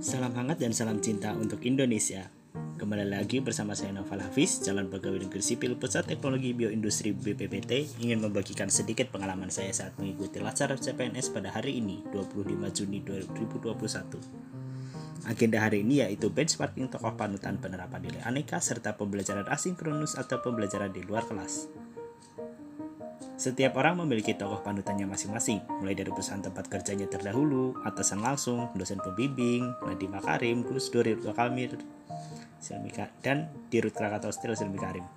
Salam hangat dan salam cinta untuk Indonesia. Kembali lagi bersama saya Noval Hafiz, Jalan Pegawai Negeri Sipil Pusat Teknologi Bioindustri BPPT ingin membagikan sedikit pengalaman saya saat mengikuti latsar CPNS pada hari ini, 25 Juni 2021. Agenda hari ini yaitu benchmarking tokoh panutan penerapan nilai aneka serta pembelajaran asinkronus atau pembelajaran di luar kelas. Setiap orang memiliki tokoh panutannya masing-masing, mulai dari perusahaan tempat kerjanya terdahulu, atasan langsung, dosen pembimbing, Nadiem Makarim, Gus Dur, Ridwan Kamil, dan Dirut Krakatau Steel Silmi Karim.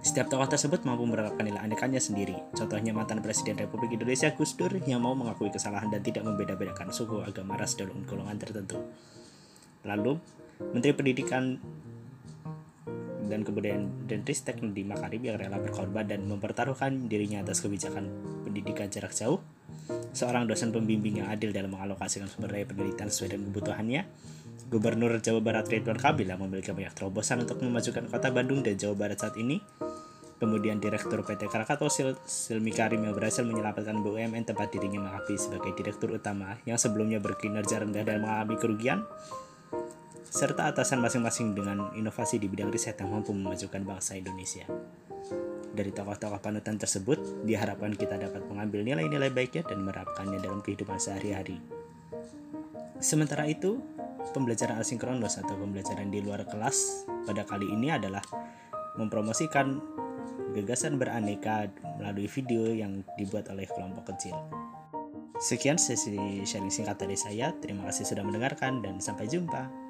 Setiap tokoh tersebut mampu menerapkan nilai anekannya sendiri. Contohnya mantan Presiden Republik Indonesia Gus Dur yang mau mengakui kesalahan dan tidak membeda-bedakan suku, agama, ras, dan golongan tertentu. Lalu, Menteri Pendidikan dan Kebudayaan dan Ristek di Makarim yang rela berkorban dan mempertaruhkan dirinya atas kebijakan pendidikan jarak jauh, seorang dosen pembimbing yang adil dalam mengalokasikan sumber daya pendidikan sesuai dengan kebutuhannya, Gubernur Jawa Barat Ridwan Kamil yang memiliki banyak terobosan untuk memajukan kota Bandung dan Jawa Barat saat ini, kemudian Direktur PT Krakatau Sil Silmi Karim yang berhasil menyelamatkan BUMN tempat dirinya mengabdi sebagai Direktur Utama yang sebelumnya berkinerja rendah dan mengalami kerugian, serta atasan masing-masing dengan inovasi di bidang riset yang mampu memajukan bangsa Indonesia. Dari tokoh-tokoh panutan tersebut, diharapkan kita dapat mengambil nilai-nilai baiknya dan menerapkannya dalam kehidupan sehari-hari. Sementara itu, pembelajaran asinkronus atau pembelajaran di luar kelas pada kali ini adalah mempromosikan gagasan beraneka melalui video yang dibuat oleh kelompok kecil. Sekian sesi sharing singkat dari saya. Terima kasih sudah mendengarkan dan sampai jumpa.